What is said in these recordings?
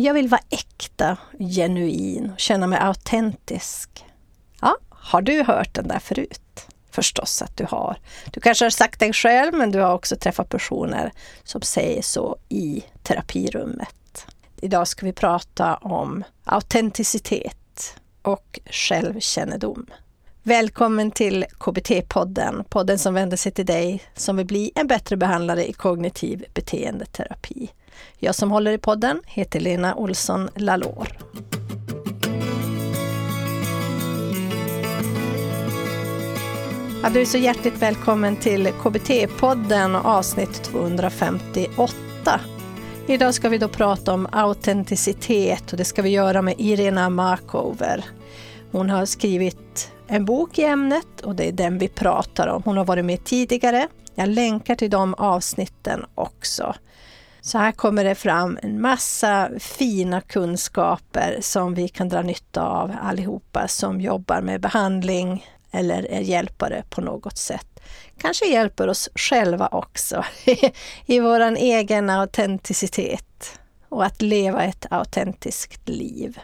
Jag vill vara äkta, genuin och känna mig autentisk. Ja, har du hört den där förut? Förstås att du har. Du kanske har sagt det själv, men du har också träffat personer som säger så i terapirummet. Idag ska vi prata om autenticitet och självkännedom. Välkommen till KBT-podden, podden som vänder sig till dig som vill bli en bättre behandlare i kognitiv beteendeterapi. Jag som håller i podden heter Lena Olsson Lalor. Ja, du är så hjärtligt välkommen till KBT-podden avsnitt 258. Idag ska vi då prata om autenticitet och det ska vi göra med Irena Markover. Hon har skrivit en bok i ämnet och det är den vi pratar om. Hon har varit med tidigare. Jag länkar till de avsnitten också. Så här kommer det fram en massa fina kunskaper som vi kan dra nytta av allihopa som jobbar med behandling eller är hjälpare på något sätt. Kanske hjälper oss själva också i vår egen autenticitet och att leva ett autentiskt liv.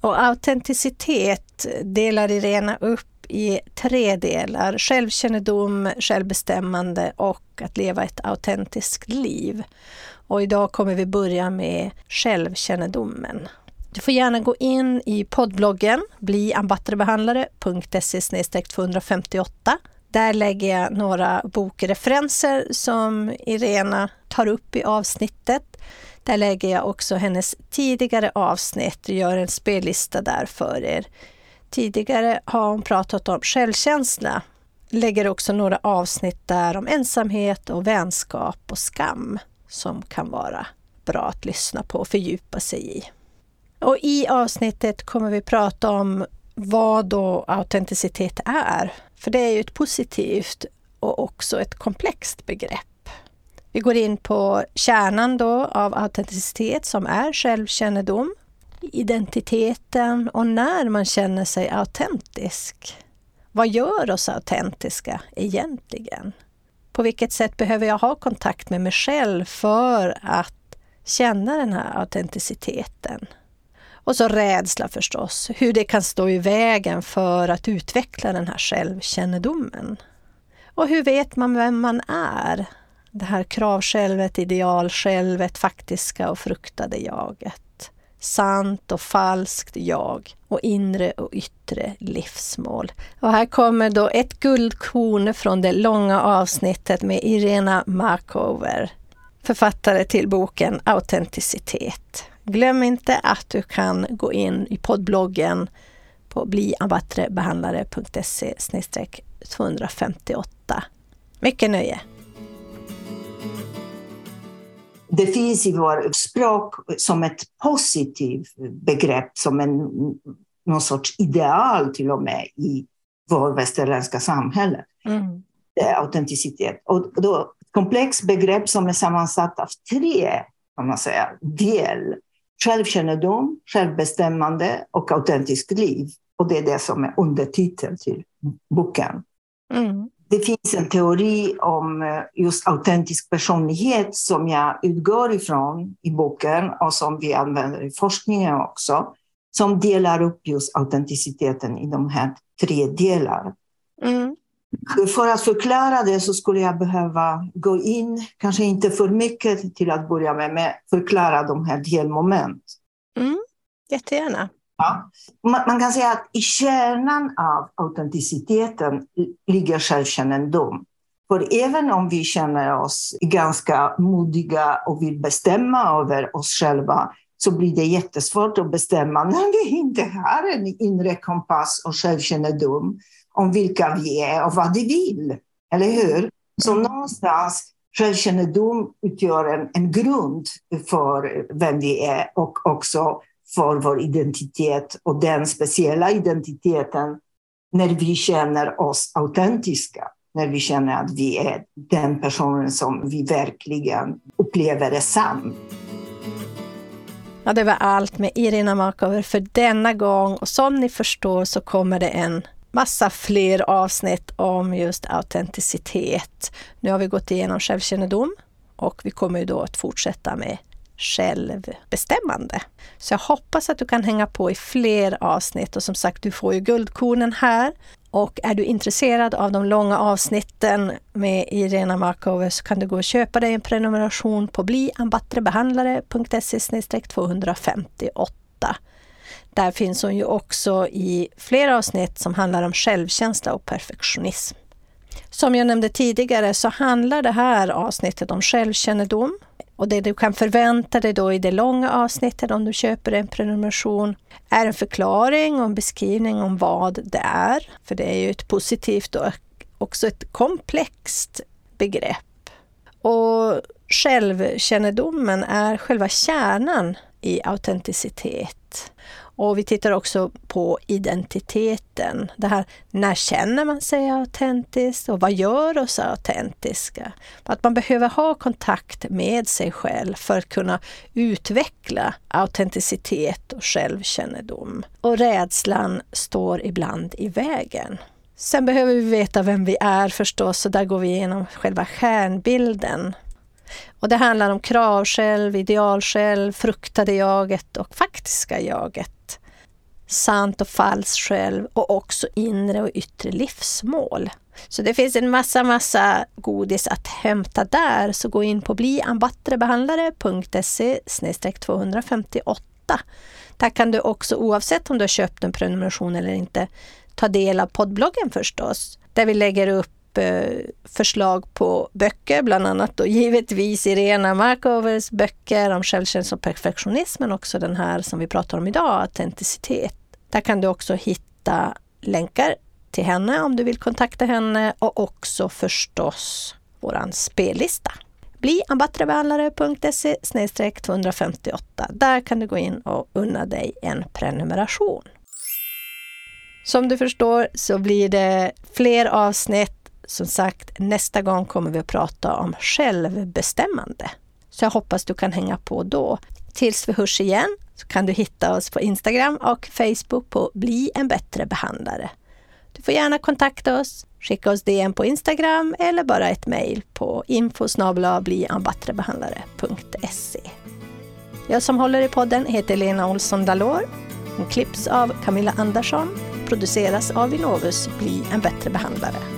Och autenticitet delar Irena upp i tre delar. Självkännedom, självbestämmande och att leva ett autentiskt liv. Och idag kommer vi börja med självkännedomen. Du får gärna gå in i poddbloggen bliambatterebehandlare.se 258. Där lägger jag några bokreferenser som Irena tar upp i avsnittet. Där lägger jag också hennes tidigare avsnitt, gör en spellista där för er. Tidigare har hon pratat om självkänsla, lägger också några avsnitt där om ensamhet och vänskap och skam som kan vara bra att lyssna på och fördjupa sig i. Och I avsnittet kommer vi prata om vad då autenticitet är. För det är ju ett positivt och också ett komplext begrepp. Vi går in på kärnan då av autenticitet som är självkännedom, identiteten och när man känner sig autentisk. Vad gör oss autentiska egentligen? På vilket sätt behöver jag ha kontakt med mig själv för att känna den här autenticiteten? Och så rädsla förstås, hur det kan stå i vägen för att utveckla den här självkännedomen. Och hur vet man vem man är? Det här kravsjälvet, idealsjälvet, faktiska och fruktade jaget. Sant och falskt jag och inre och yttre livsmål. Och här kommer då ett guldkorn från det långa avsnittet med Irena Markover, författare till boken Autenticitet. Glöm inte att du kan gå in i poddbloggen på bliambattrebehandlare.se 258. Mycket nöje! Det finns i vårt språk som ett positivt begrepp, som en, någon sorts ideal till och med i vårt västerländska samhälle. Mm. Autenticitet. Och då, komplext begrepp som är sammansatt av tre kan man säga, del självkännedom, självbestämmande och autentiskt liv. Och det är det som är undertiteln till boken. Mm. Det finns en teori om eh, just autentisk personlighet som jag utgår ifrån i boken och som vi använder i forskningen också, som delar upp just autenticiteten i de här tre delarna. Mm. För att förklara det så skulle jag behöva gå in, kanske inte för mycket till att börja med, men förklara de här delmoment. Mm, jättegärna. Ja. Man kan säga att i kärnan av autenticiteten ligger självkännedom. För även om vi känner oss ganska modiga och vill bestämma över oss själva så blir det jättesvårt att bestämma när vi inte har en inre kompass och självkännedom om vilka vi är och vad de vill. Eller hur? Så mm. någonstans självkännedom utgör en, en grund för vem vi är och också för vår identitet och den speciella identiteten när vi känner oss autentiska. När vi känner att vi är den personen som vi verkligen upplever är sann. Ja, det var allt med Irina Markover för denna gång och som ni förstår så kommer det en massa fler avsnitt om just autenticitet. Nu har vi gått igenom självkännedom och vi kommer ju då att fortsätta med självbestämmande. Så jag hoppas att du kan hänga på i fler avsnitt och som sagt, du får ju guldkornen här. Och är du intresserad av de långa avsnitten med Irena Markover så kan du gå och köpa dig en prenumeration på bliambattrebehandlare.se 258. Där finns hon ju också i flera avsnitt som handlar om självkänsla och perfektionism. Som jag nämnde tidigare så handlar det här avsnittet om självkännedom. Och det du kan förvänta dig då i det långa avsnittet om du köper en prenumeration är en förklaring och en beskrivning om vad det är. För det är ju ett positivt och också ett komplext begrepp. Och självkännedomen är själva kärnan i autenticitet. Och vi tittar också på identiteten. Det här, när känner man sig autentisk och vad gör oss autentiska? Att man behöver ha kontakt med sig själv för att kunna utveckla autenticitet och självkännedom. Och rädslan står ibland i vägen. Sen behöver vi veta vem vi är förstås och där går vi igenom själva stjärnbilden och det handlar om krav själv, ideal själv, fruktade jaget och faktiska jaget. Sant och falskt själv och också inre och yttre livsmål. Så det finns en massa, massa godis att hämta där, så gå in på bliambattrebehandlare.se 258. Där kan du också, oavsett om du har köpt en prenumeration eller inte, ta del av poddbloggen förstås, där vi lägger upp Förslag på böcker, bland annat då givetvis Irena Markovers böcker om självkänsla och perfektionism, men också den här som vi pratar om idag, autenticitet. Där kan du också hitta länkar till henne om du vill kontakta henne och också förstås våran spellista. Bli ambattrebehandlare.se 258. Där kan du gå in och unna dig en prenumeration. Som du förstår så blir det fler avsnitt som sagt, nästa gång kommer vi att prata om självbestämmande. Så jag hoppas du kan hänga på då. Tills vi hörs igen så kan du hitta oss på Instagram och Facebook på Bli en bättre behandlare. Du får gärna kontakta oss, skicka oss DM på Instagram eller bara ett mejl på info blianbattrebehandlare.se. Jag som håller i podden heter Lena Olsson Dalor. Den klipps av Camilla Andersson, produceras av Vinovus Bli en bättre behandlare.